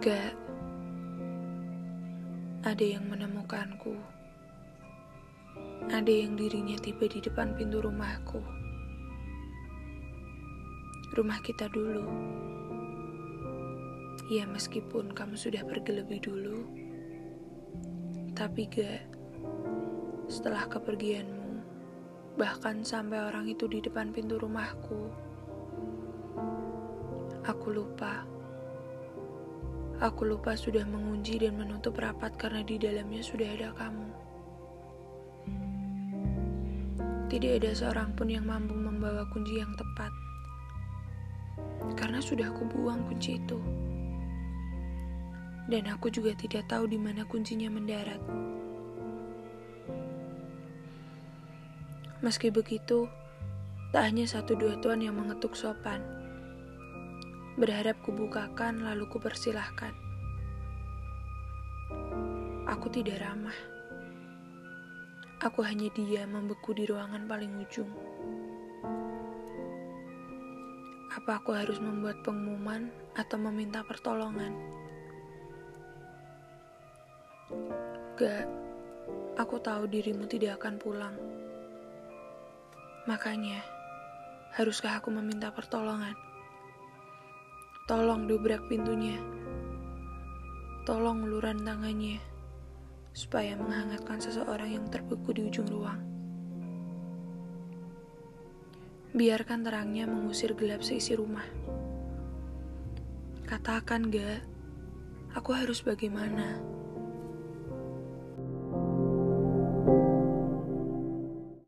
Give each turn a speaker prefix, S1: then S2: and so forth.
S1: Gak ada yang menemukanku. Ada yang dirinya tiba di depan pintu rumahku. Rumah kita dulu. Ya meskipun kamu sudah pergi lebih dulu. Tapi gak. Setelah kepergianmu, bahkan sampai orang itu di depan pintu rumahku, aku lupa. Aku lupa sudah mengunci dan menutup rapat karena di dalamnya sudah ada kamu. Tidak ada seorang pun yang mampu membawa kunci yang tepat. Karena sudah aku buang kunci itu. Dan aku juga tidak tahu di mana kuncinya mendarat. Meski begitu, tak hanya satu dua tuan yang mengetuk sopan. Berharap kubukakan lalu kupersilahkan. Aku tidak ramah. Aku hanya dia membeku di ruangan paling ujung. Apa aku harus membuat pengumuman atau meminta pertolongan? Gak, aku tahu dirimu tidak akan pulang. Makanya, haruskah aku meminta pertolongan? Tolong dobrak pintunya. Tolong uluran tangannya supaya menghangatkan seseorang yang terbeku di ujung ruang. Biarkan terangnya mengusir gelap seisi rumah. Katakan gak, aku harus bagaimana?